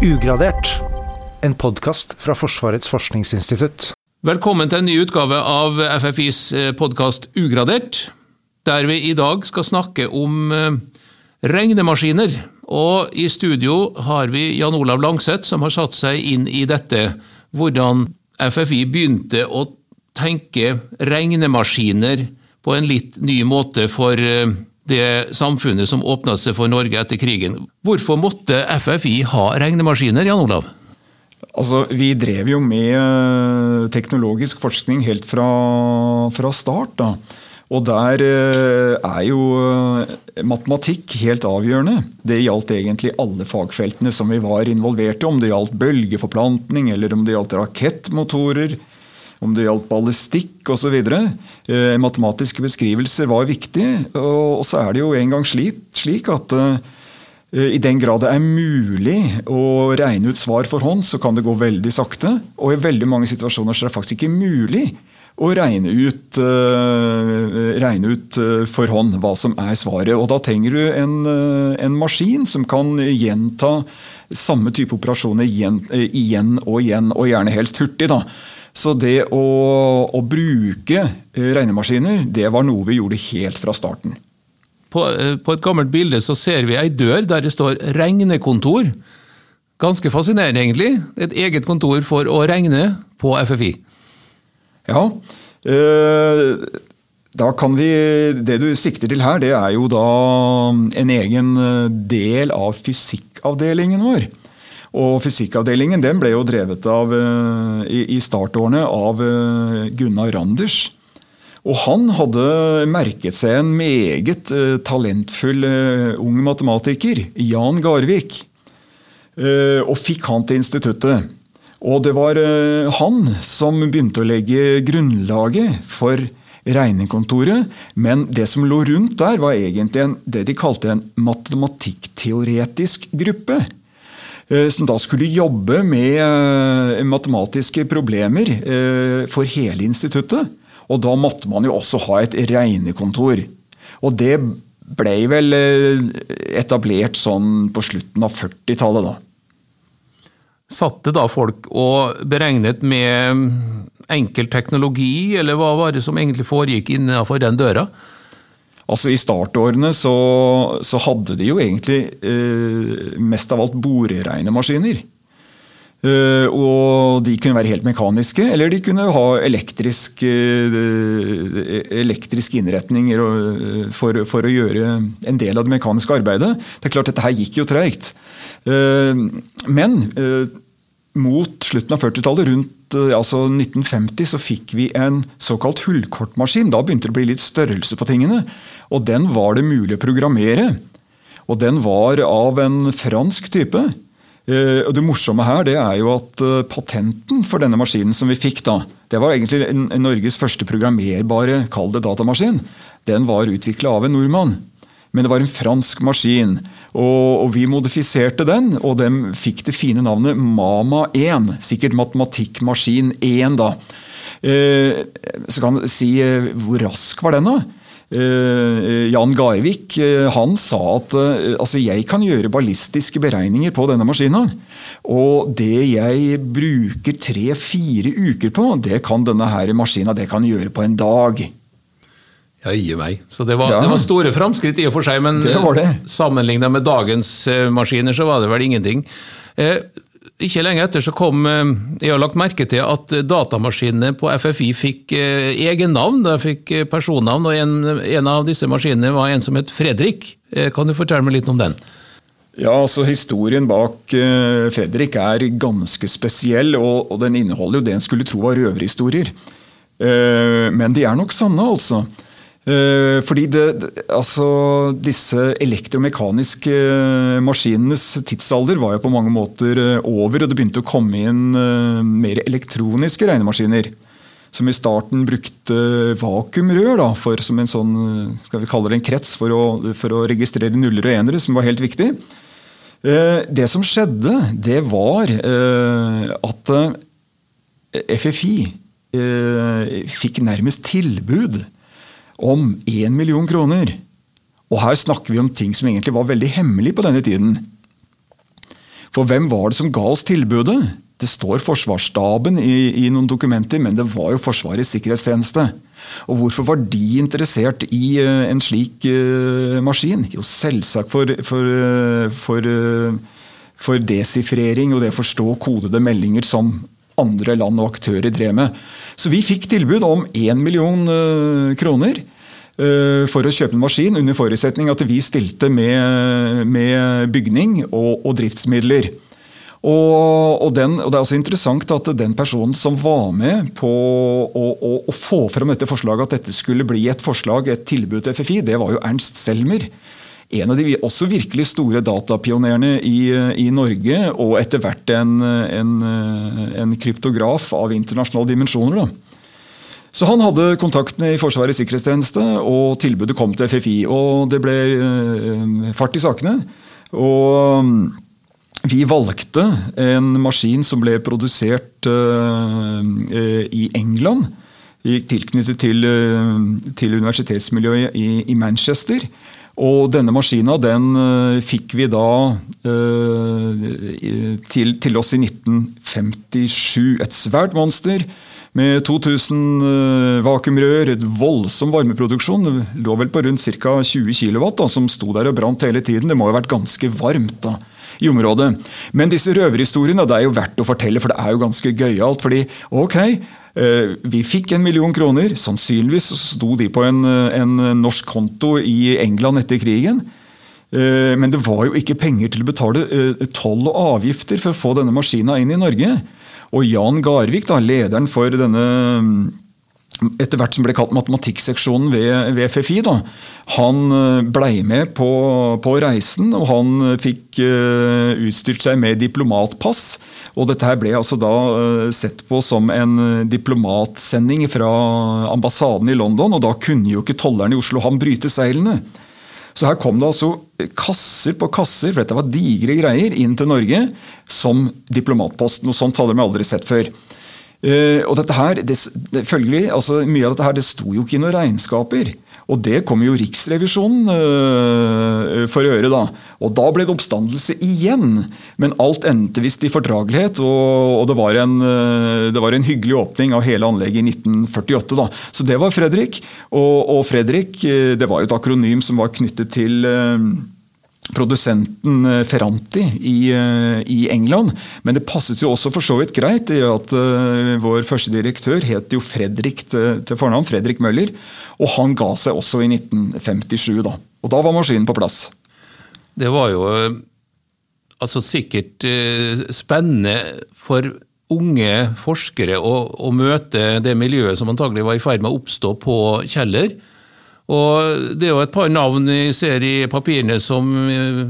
Ugradert, en podkast fra Forsvarets forskningsinstitutt. Velkommen til en ny utgave av FFIs podkast Ugradert, der vi i dag skal snakke om eh, regnemaskiner. Og i studio har vi Jan Olav Langseth, som har satt seg inn i dette. Hvordan FFI begynte å tenke regnemaskiner på en litt ny måte for eh, det samfunnet som åpna seg for Norge etter krigen. Hvorfor måtte FFI ha regnemaskiner, Jan Olav? Altså, Vi drev jo med eh, teknologisk forskning helt fra, fra start. da. Og der eh, er jo eh, matematikk helt avgjørende. Det gjaldt egentlig alle fagfeltene som vi var involvert i. Om det gjaldt bølgeforplantning, eller om det gjaldt rakettmotorer, om det gjaldt ballistikk osv. Eh, matematiske beskrivelser var viktig. Og så er det jo en gang slik, slik at i den grad det er mulig å regne ut svar for hånd, så kan det gå veldig sakte. Og i veldig mange situasjoner så er det faktisk ikke mulig og regne ut, uh, regne ut uh, for hånd hva som er svaret. Og Da trenger du en, uh, en maskin som kan gjenta samme type operasjoner igjen, igjen, og igjen, og gjerne helst hurtig. da. Så det å, å bruke regnemaskiner, det var noe vi gjorde helt fra starten. På, på, et gammelt bilde så ser vi ei dør der det står 'regnekontor'. Ganske fascinerende, egentlig. Et eget kontor for å regne på FFI. Ja, øh, da kan vi Det du sikter til her, det er jo da en egen eh, del av fysikkavdelingen vår. Og Fysikkavdelingen den ble jo drevet av, eh, i startårene av Gunnar Randers. Og han hadde merket seg en meget talentfull ung matematiker, Jan Garvik, og fikk han til instituttet. Og det var eh, han som begynte å legge grunnlaget for regnekontoret. Men det som lå rundt der, var egentlig en, det de kalte en matematikkteoretisk gruppe. Eh, som da skulle jobbe med eh, matematiske problemer for hele instituttet. Og da måtte man jo også ha et regnekontor. Og det ble vel etablert sånn på slutten av 40-tallet, da. Satte da folk og beregnet med enkel teknologi, eller hva var det som egentlig foregikk innenfor den døra? Altså I startårene så, så hadde de jo egentlig eh, mest av alt boreregnemaskiner. Eh, og de kunne være helt mekaniske, eller de kunne ha elektrisk, eh, elektriske innretninger uh, for, for, å gjøre en del av det mekaniske arbeidet. Det er klart Dette her gikk jo treigt. men mot slutten av 40-tallet, rundt altså 1950, så fikk vi en såkalt hullkortmaskin. Da begynte det å bli litt størrelse på tingene. Og den var det mulig å programmere. Og den var av en fransk type. Eh, og Det morsomme her det er jo at eh, patenten for denne maskinen som vi fikk, da, det var egentlig Norges første programmerbare kall det datamaskin. Den var utvikla av en nordmann. Men det var en fransk maskin. Og, og vi modifiserte den, og den fikk det fine navnet Mama1. Sikkert matematikkmaskin 1, da. Eh, så kan du si eh, hvor rask var den, da? Eh, Jan Garvik eh, han sa at eh, altså, jeg kan gjøre ballistiske beregninger på denne maskinen. Og det jeg bruker tre-fire uker på, det kan denne her kan gjøre på en dag. Ja, gi meg. Så det var, ja. det var store framskritt i og for seg, men sammenlignet med dagens maskiner så var det vel ingenting. Ikke lenge etter så kom eh, Jeg har lagt merke til at datamaskinene på FFI fikk eh, egen navn. De fikk eh, personnavn, og en, en, av disse maskinene var en som het Fredrik. Kan du fortelle meg litt om den? Ja, altså Historien bak Fredrik er ganske spesiell, og, og den inneholder jo det en skulle tro var røverhistorier. Men de er nok sanne, altså. Eh, fordi det, altså, disse elektromekaniske eh, maskinenes tidsalder var jo på mange måter eh, over, og det begynte å komme inn mer elektroniske regnemaskiner. Som i starten brukte vakuumrør da, for, som en sånn, skal vi kalle det en krets for å, for å registrere nuller og enere, som var helt viktig. Det som skjedde, det var at FFI fikk nærmest tilbud om én million kroner. Og her snakker vi om ting som egentlig var veldig hemmelig på denne tiden. For hvem var det som ga oss tilbudet? Det står Forsvarsstaben i, i noen dokumenter, men det var jo Forsvarets sikkerhetstjeneste. Og hvorfor var de interessert i uh, en slik uh, maskin? Jo, selvsagt for, for, uh, for, for desifrering og det å forstå kodede meldinger som andre land og aktører drev med. Så vi fikk tilbud om 1 million kroner for å kjøpe en maskin, under forutsetning at vi stilte med, med bygning og, og driftsmidler. Og, og, den, og, Det er også interessant at den personen som var med på å, å, å, få fram dette forslaget, at dette skulle bli et forslag, et tilbud til FFI, det var jo Ernst Selmer. En av de også virkelig store datapionerene i, i Norge, og etter hvert en, en, en, kryptograf av internasjonale dimensjoner. Da. Så Han hadde kontaktene i Forsvarets sikkerhetstjeneste, og tilbudet kom til FFI. og Det ble uh, fart i sakene. og vi valgte en maskin som ble produsert uh, i England. Tilknyttet til, til universitetsmiljøet i, Manchester. Og denne maskina den uh, fikk vi da til, til, oss i 1957. Et svært monster med 2000 vakuumrør, et voldsom varmeproduksjon. Det lå vel på rundt ca. 20 kW, som sto der og brant hele tiden. Det må ha vært ganske varmt. da i området. Men disse røverhistoriene det er jo verdt å fortelle, for det er jo ganske gøyalt. fordi ok, eh, vi fikk en million kroner. Sannsynligvis sto de på en, en norsk konto i England etter krigen. Eh, men det var jo ikke penger til å betale eh, toll og avgifter for å få denne maskina inn i Norge. Og Jan Garvik, da, lederen for denne etter hvert som ble kalt matematikkseksjonen ved, ved FFI. Da. Han eh, blei med på, på, reisen, og han fikk uh, utstyrt seg med diplomatpass. Og dette her ble altså da uh, sett på som en diplomatsending fra ambassaden i London, og da kunne jo ikke tolleren i Oslo han bryte seilene. Så her kom det altså kasser på kasser, for dette var digre greier, inn til Norge som diplomatpost. Noe sånt hadde de aldri sett før. Uh, og dette her, det, det, følgelig, altså Mye av dette her, det sto jo ikke i noen regnskaper. Og det kom jo Riksrevisjonen uh, for gjøre. da. Og da ble det oppstandelse igjen. Men alt endte visst i fordragelighet, og, og det, var en, uh, det, var en, hyggelig åpning av hele anlegget i 1948. da. Så det var Fredrik. Og, og Fredrik, det var jo et akronym som var knyttet til produsenten eh, Ferranti i, eh, i, England. Men det passet jo også for så vidt greit i at uh, vår første direktør het jo Fredrik til, til fornavn, Fredrik Møller. Og han ga seg også i 1957. da. Og da var maskinen på plass. Det var jo altså sikkert spennende for unge forskere å, å, møte det miljøet som antagelig var i ferd med å oppstå på Kjeller. Og Det er jo et par navn jeg ser i papirene som eh,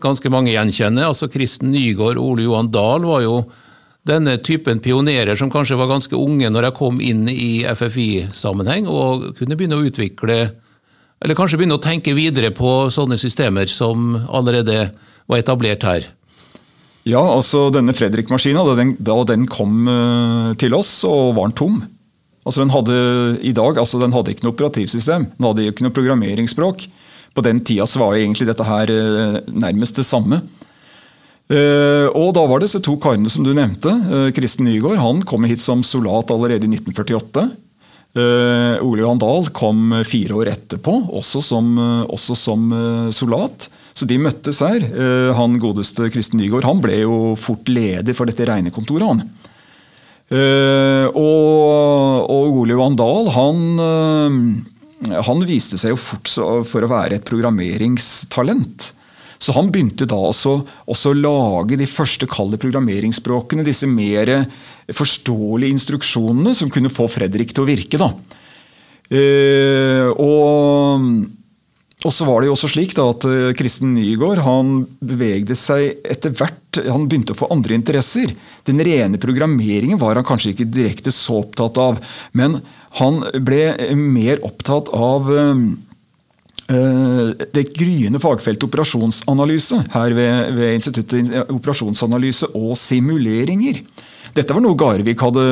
ganske mange gjenkjenner. altså Kristen Nygaard og Ole Johan Dahl var jo denne typen pionerer som kanskje var ganske unge når jeg kom inn i FFI-sammenheng, og kunne begynne å utvikle Eller kanskje begynne å tenke videre på sånne systemer som allerede var etablert her. Ja, altså denne Fredrik-maskina, da, da, den kom uh, til oss, så var den tom. Altså den hadde i dag, altså den hadde ikke noe operativsystem, den hadde ikke noe programmeringsspråk. På den tida så var egentlig dette her eh, nærmest det samme. Eh, og da var det disse to karene som du nevnte. Eh, Kristen Nygaard han kom hit som soldat allerede i 1948. Ole Johan Dahl kom fire år etterpå, også som, også som soldat. Så de møttes her. Han godeste Kristen Nygaard han ble jo fort leder for dette regnekontoret. han. Uh, og, og Ole Johan Dahl han, uh, han, viste seg jo fort for å være et programmeringstalent. Så han begynte da også, også å lage de første kalde programmeringsspråkene. Disse mer forståelige instruksjonene som kunne få Fredrik til å virke. da. Uh, og og så var det jo også slik da, at eh, Kristen Nygaard han bevegde seg etter hvert Han begynte å få andre interesser. Den rene programmeringen var han kanskje ikke direkte så opptatt av. Men han ble mer opptatt av uh, det gryende fagfeltet operasjonsanalyse her ved, ved Instituttet operasjonsanalyse og simuleringer. Dette var noe Garvik hadde,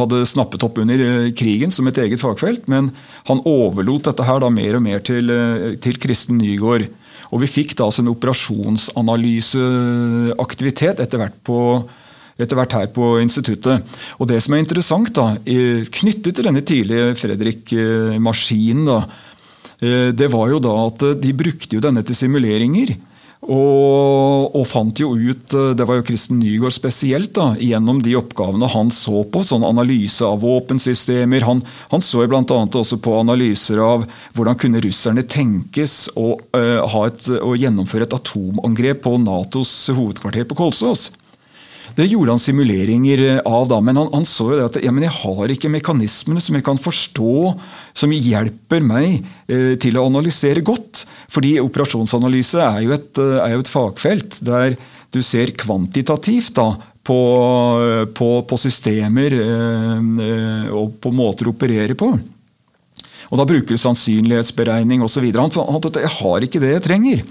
hadde, snappet opp under eh, krigen som et eget fagfelt, men han overlot dette her da mer og mer til, eh, til Kristen Nygaard. Og vi fikk da altså en operasjonsanalyseaktivitet etter hvert, på, etter hvert her på instituttet. Og det som er interessant, da, knyttet til denne tidlige Fredrik-maskinen, da, det var jo da at de brukte jo denne til simuleringer. Og, og, fant jo ut, eh, Det var jo Kristen Nygaard spesielt, da, gjennom de oppgavene han så på. sånn Analyse av våpensystemer. Han, han så jo bl.a. også på analyser av hvordan kunne russerne tenkes å, uh, et, å gjennomføre et atomangrep på Natos hovedkvarter på Kolsås. Det gjorde han simuleringer av, da, men han, han så jo det at ja, jeg har ikke mekanismene som jeg kan forstå, som hjelper meg uh, til å analysere godt. Fordi operasjonsanalyse er jo, et, er jo et fagfelt der du ser kvantitativt da, på, på, på systemer eh, og på måter å operere på. Og Da bruker du sannsynlighetsberegning osv. Han fant at jeg har ikke det jeg trenger.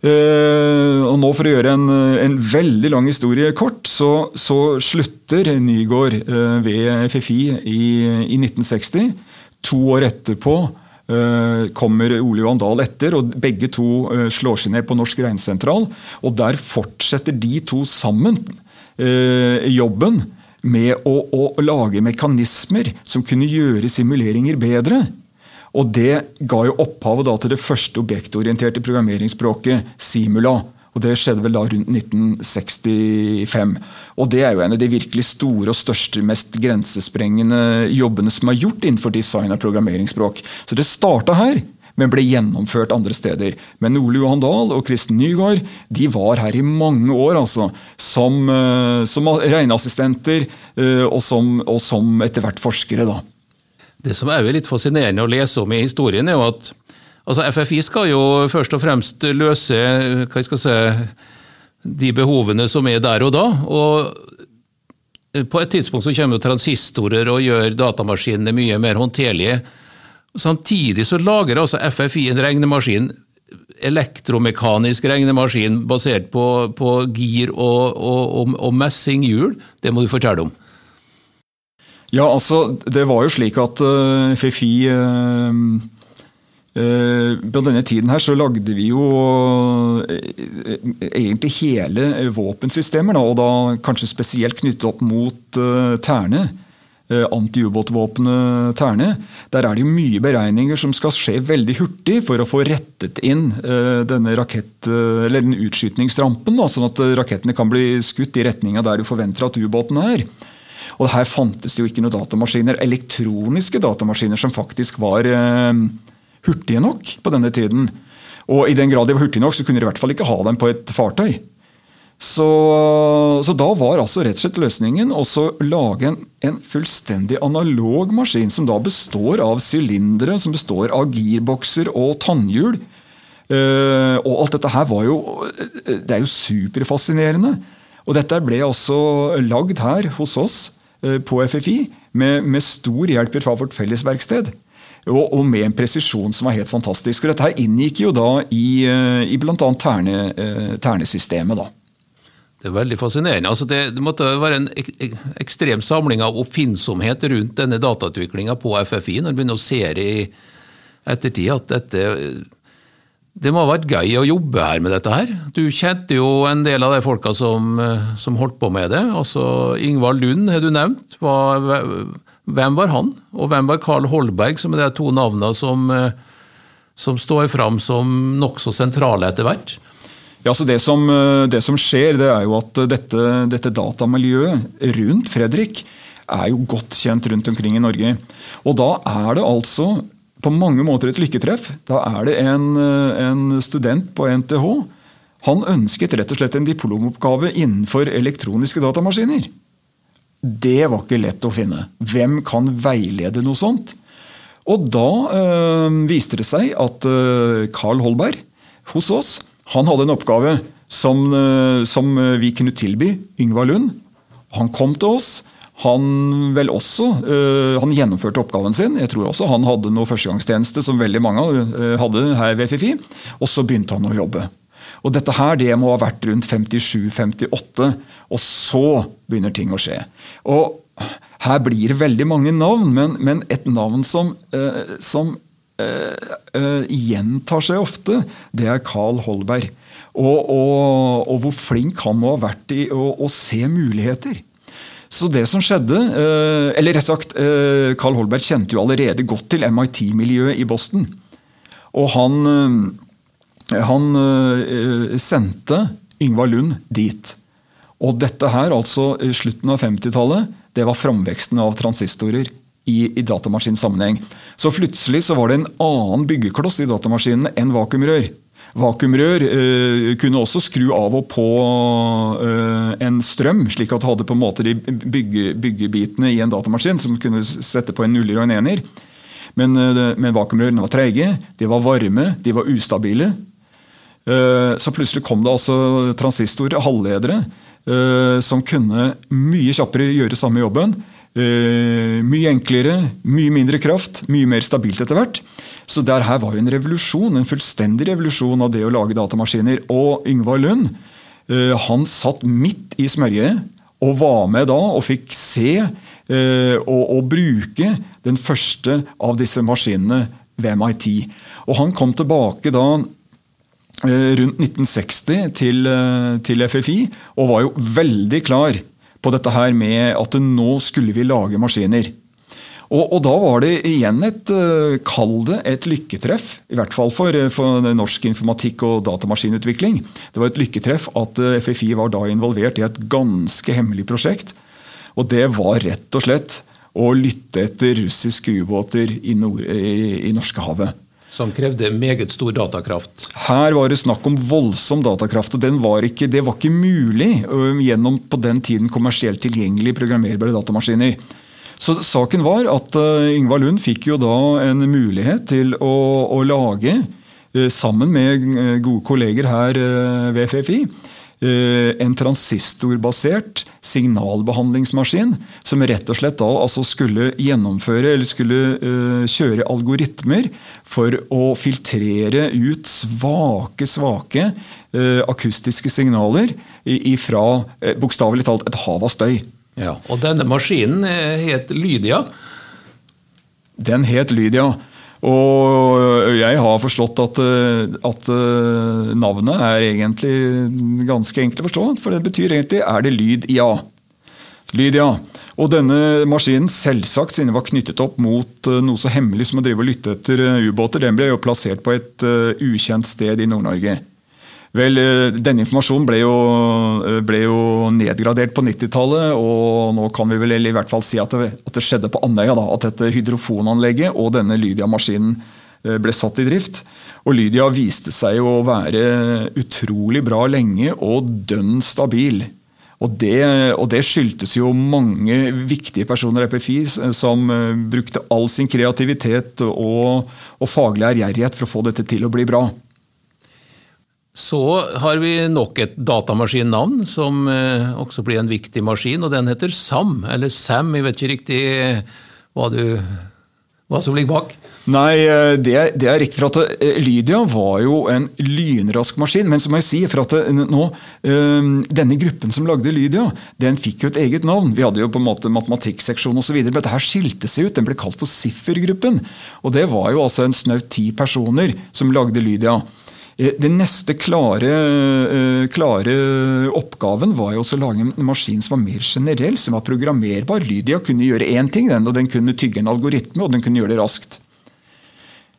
Uh, og nå For å gjøre en, en, veldig lang historie kort, så, så slutter Nygaard uh, ved FFI i, i, 1960. To år etterpå kommer Ole Johan Dahl etter, og begge to slår seg ned på Norsk Regnsentral. Og der fortsetter de to sammen jobben med å, å lage mekanismer som kunne gjøre simuleringer bedre. Og Det ga jo opphavet til det første objektorienterte programmeringsspråket, Simula. Og Det skjedde vel da rundt 1965. Og Det er jo en av de virkelig store og største, mest grensesprengende jobbene som er gjort innenfor design av programmeringsspråk. Så det starta her, men ble gjennomført andre steder. Men Ole Johan Dahl og Kristen Nygaard de var her i mange år altså, som, eh, som regneassistenter eh, og som, og som etter hvert forskere. da. Det som er litt fascinerende å lese om i historien, er jo at altså FFI skal jo først og fremst løse hva jeg skal si, de behovene som er der og da. og På et tidspunkt så kommer transistorer og gjør datamaskinene mye mer håndterlige. Samtidig så lager altså FFI en regnemaskin, elektromekanisk regnemaskin basert på, på gir og, og, og, og messinghjul. Det må du fortelle om. Ja, altså, det var jo slik at uh, eh, FFI uh, eh, På denne tiden her så lagde vi jo egentlig hele våpensystemer, og da kanskje spesielt knyttet opp mot Terne. Antiubåtvåpenet Terne. Der er det jo mye beregninger som skal skje veldig hurtig for å få rettet inn denne rakett, eller den utskytningsrampen, sånn at rakettene kan bli skutt i retninga der du forventer at ubåten er. Og her fantes det jo ikke noen datamaskiner, elektroniske datamaskiner som faktisk var eh, hurtige nok på denne tiden. Og i den grad de var hurtige nok, så kunne de i hvert fall ikke ha dem på et fartøy. Så, så da var altså rett og slett løsningen å lage en, en, fullstendig analog maskin, som da består av sylindere, som består av girbokser og tannhjul. Uh, og alt dette her var jo Det er jo superfascinerende. Og dette ble altså lagd her hos oss uh, på FFI med, med stor hjelp fra vårt fellesverksted. Og, og, med en presisjon som var helt fantastisk. Og dette her inngikk jo da i, eh, i bl.a. Terne, eh, ternesystemet. da. Det er veldig fascinerende. Altså det, det, måtte være en ek, ek, ekstrem samling av oppfinnsomhet rundt denne datautviklinga på FFI, når en begynner å se i ettertid at dette det må ha vært gøy å jobbe her med dette her. Du kjente jo en del av de folka som, eh, som holdt på med det. Altså Ingvald Lund har du nevnt. Hva, hvem var han? Og hvem var Carl Holberg, som er de to navnene som, eh, som står fram som nokså sentrale etter hvert? Ja, så det som, eh, det som, skjer, det er jo at dette, dette datamiljøet rundt Fredrik er jo godt kjent rundt omkring i Norge. Og da er det altså på mange måter et lykketreff. Da er det en, eh, en, student på NTH. Han ønsket rett og slett en diplomoppgave innenfor elektroniske datamaskiner. Det var ikke lett å finne. Hvem kan veilede noe sånt? Og da øh, viste det seg at øh, Carl Holberg hos oss han hadde en oppgave som, øh, som vi kunne tilby Yngvar Lund. Han kom til oss. Han vel også han gjennomførte oppgaven sin. Jeg tror også han hadde noe førstegangstjeneste som veldig mange hadde her ved FFI. Og så begynte han å jobbe. Og Dette her det må ha vært rundt 57-58. Og så begynner ting å skje. Og her blir det veldig mange navn, men, men et navn som, eh, som eh, eh, gjentar seg ofte, det er Carl Holberg. Og, og, og, hvor flink han må ha vært i å, å se muligheter. Så det som skjedde, eh, eller rett sagt, eh, Carl Holberg kjente jo allerede godt til MIT-miljøet i Boston. Og han, han sendte Yngvar Lund dit. Og dette her, altså slutten av 50-tallet, det var framveksten av transistorer i, i datamaskinsammenheng. Så plutselig så var det en annen byggekloss i datamaskinene enn vakuumrør. Vakuumrør eh, kunne også skru av og på eh, en strøm, slik at du hadde på en måte de bygge, byggebitene i en datamaskin som kunne sette på en nuller og en ener. Men, eh, men vakuumrørene var treige, de var varme, de var ustabile. Eh, så plutselig kom det altså transistorer, halvledere, eh, som kunne mye kjappere gjøre samme jobben. Eh, mye enklere, mye mindre kraft, mye mer stabilt etter hvert. Så der her var jo en revolusjon, en fullstendig revolusjon av det å lage datamaskiner. Og Yngvar Lund han satt midt i smørjet og var med da og fikk se og, og bruke den første av disse maskinene ved MIT. Og han kom tilbake da rundt 1960 til, til FFI og var jo veldig klar på dette her med at nå skulle vi lage maskiner. Og, og da var det igjen et uh, Kall det et lykketreff, i hvert fall for, eh, for norsk informatikk og datamaskinutvikling. Det var et lykketreff at eh, FFI var da involvert i et ganske hemmelig prosjekt. Og det var rett og slett å lytte etter russiske ubåter i, nord, i, i Norskehavet. Som krevde meget stor datakraft? Her var det snakk om voldsom datakraft. og var ikke, Det var ikke mulig gjennom på den tiden kommersielt tilgjengelige programmerbare datamaskiner. Så saken var at Yngvar Lund fikk jo da en mulighet til å, å lage, sammen med gode kolleger her ved FFI, en transistorbasert signalbehandlingsmaskin som rett og slett da altså skulle gjennomføre eller skulle uh, kjøre algoritmer for å filtrere ut svake, svake uh, akustiske signaler fra bokstavelig talt et hav av støy. Ja, Og denne maskinen het Lydia? Den het Lydia. Og jeg har forstått at, eh, at, eh, navnet er egentlig ganske enkelt å forstå. For det betyr egentlig 'er det lyd? Ja'. Lyd, ja. Og denne maskinen, selvsagt siden den var knyttet opp mot eh, noe så hemmelig som å drive og lytte etter ubåter, den ble jo plassert på et ukjent sted i Nord-Norge. Vel, eh, Denne informasjonen ble jo, eh, ble jo nedgradert på 90-tallet, og nå kan vi vel i hvert fall si at det, at det skjedde på Andøya. At dette hydrofonanlegget og denne Lydia-maskinen eh, ble satt i drift. Og Lydia viste seg å være utrolig bra lenge og dønn stabil. Og det, og det, skyldtes jo mange viktige personer i FFI som brukte all sin kreativitet og, og faglig ærgjerrighet for å få dette til å bli bra. Så har vi nok et datamaskinnavn som eh, også blir en viktig maskin, og den heter SAM, eller SAM. Jeg vet ikke riktig hva, du, hva som ligger bak. Nei, eh, det, det, er riktig. for at eh, Lydia var jo en lynrask maskin. Men så må jeg si for at nå, denne gruppen som lagde Lydia, den fikk jo et eget navn. Vi hadde jo på en måte matematikkseksjon osv. Dette her skilte seg ut. Den ble kalt for Siffer-gruppen. Og det var jo altså en snaut ti personer som lagde Lydia. Eh, den neste klare, eh, klare, oppgaven var jo å lage en maskin som var mer generell, som var programmerbar. Lydia kunne gjøre én ting, den, og den kunne tygge en algoritme, og den kunne gjøre det raskt.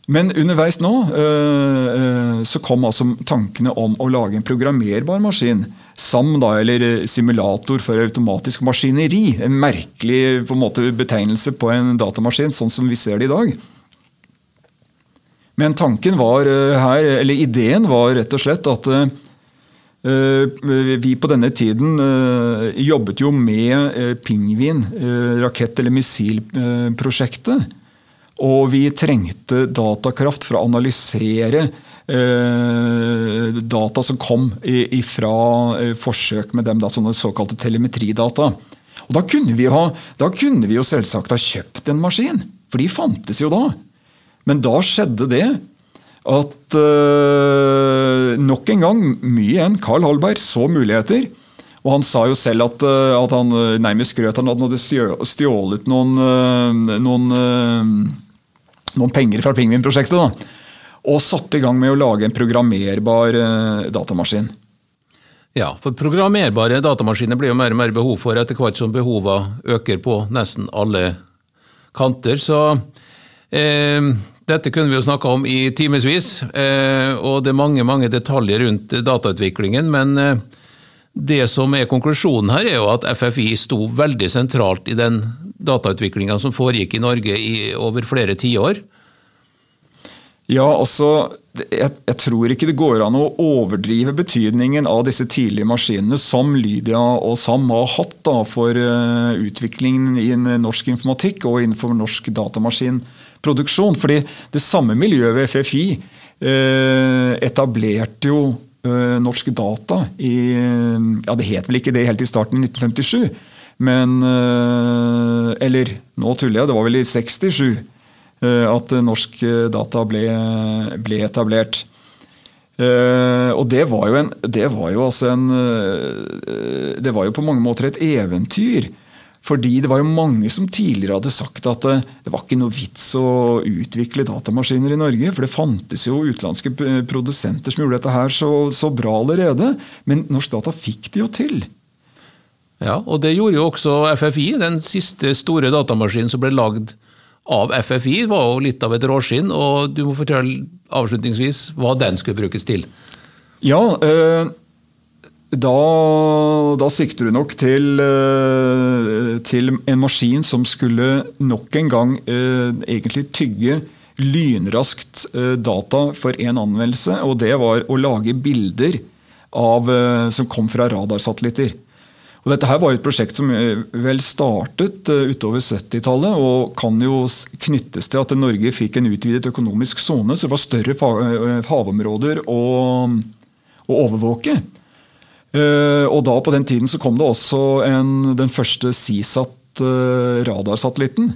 Men underveis nå eh, så kom altså tankene om å lage en programmerbar maskin. SAM, da, eller simulator for automatisk maskineri. En merkelig på en måte, betegnelse på en datamaskin, sånn som vi ser det i dag. Men tanken var eh, her, eller ideen var rett og slett at eh, vi på denne tiden eh, jobbet jo med Pingvin, rakett- eller missilprosjektet. Og vi trengte datakraft for å analysere data som kom fra forsøk med dem, sånne såkalte telemetridata. Og da kunne, ha, da kunne vi jo selvsagt ha kjøpt en maskin, for de fantes jo da. Men da skjedde det at uh, nok en gang, mye enn Carl Hallberg så muligheter. Og han sa jo selv at, eh, at han eh, nærmest skrøt han hadde stjålet noen, noen, noen penger fra Pingvinprosjektet. Og satte i gang med å lage en programmerbar datamaskin. Ja, for programmerbare datamaskiner blir jo mer og mer behov for etter hvert som behovene øker på nesten alle kanter. Så eh, dette kunne vi jo snakka om i timevis, eh, og det er mange mange detaljer rundt datautviklingen. Men eh, det som er konklusjonen her, er jo at FFI sto veldig sentralt i den datautviklinga som foregikk i Norge i over flere tiår. Ja, altså, jeg, jeg, tror ikke det går an å overdrive betydningen av disse tidlige maskinene som Lydia og Sam har hatt da, for uh, utviklingen i norsk informatikk og innenfor norsk datamaskinproduksjon. Fordi det samme miljøet ved FFI uh, eh, etablerte jo uh, Norsk Data i Ja, det het vel ikke det helt i starten i 1957, men Eller nå tuller jeg, det var vel i 67 at Norsk Data ble, ble etablert. og det var en, det var jo altså en Det var jo på mange måter et eventyr. Fordi det var jo mange som tidligere hadde sagt at det, det var ikke noe vits å utvikle datamaskiner i Norge, for det fantes jo utenlandske produsenter som gjorde dette her så, så bra allerede. Men Norsk Data fikk det jo til. Ja, og det gjorde jo også FFI. Den siste store datamaskinen som ble lagd av FFI, var jo litt av et råskinn. Og du må fortelle avslutningsvis hva den skulle brukes til. Ja, øh da, da, sikter du nok til, eh, til, en maskin som skulle nok en gang eh, egentlig tygge lynraskt eh, data for én anvendelse. Og det var å lage bilder av, som kom fra radarsatellitter. Og dette her var et prosjekt som vel startet utover 70-tallet, og kan jo knyttes til at Norge fikk en utvidet økonomisk sone, så det var større havområder å, å overvåke. Eh, og da På den tiden så kom det også en, den første CSAT-radarsatellitten. Eh,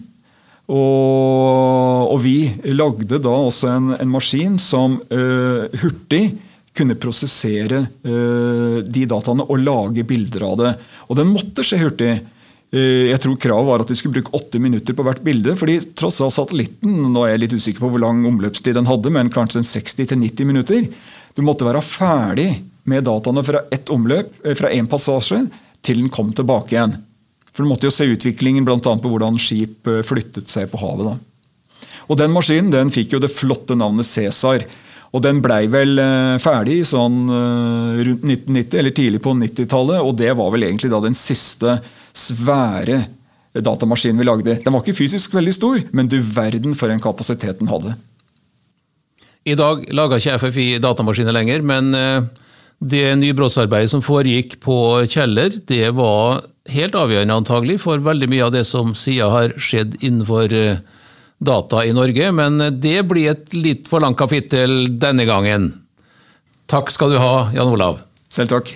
og, og, vi lagde da også en, en maskin som uh, hurtig kunne prosessere uh, de dataene og lage bilder av det. Og den måtte skje hurtig. Uh, jeg tror Kravet var at vi skulle bruke åtte minutter på hvert bilde. fordi tross alt satellitten nå er jeg litt usikker på hvor lang omløpstid den hadde, men kanskje 60-90 minutter. Du måtte være ferdig med dataene fra ett omløp, eh, fra én passasje, til den kom tilbake igjen. For Du måtte jo se utviklingen bl.a. på hvordan skip eh, flyttet seg på havet. da. Og Den maskinen den fikk jo det flotte navnet Cæsar. Og Den blei vel eh, ferdig sånn rundt 1990, eller tidlig på 90-tallet. Og det var vel egentlig da den siste svære datamaskinen vi lagde. Den var ikke fysisk veldig stor, men du verden for en kapasitet den hadde. I dag lager ikke FFI datamaskiner lenger, men det nybrottsarbeidet som foregikk på Kjeller, det var helt avgjørende antagelig for veldig mye av det som siden har skjedd innenfor eh, data i Norge, men det blir et litt for langt kapittel denne gangen. Takk skal du ha, Jan Olav. Selv takk.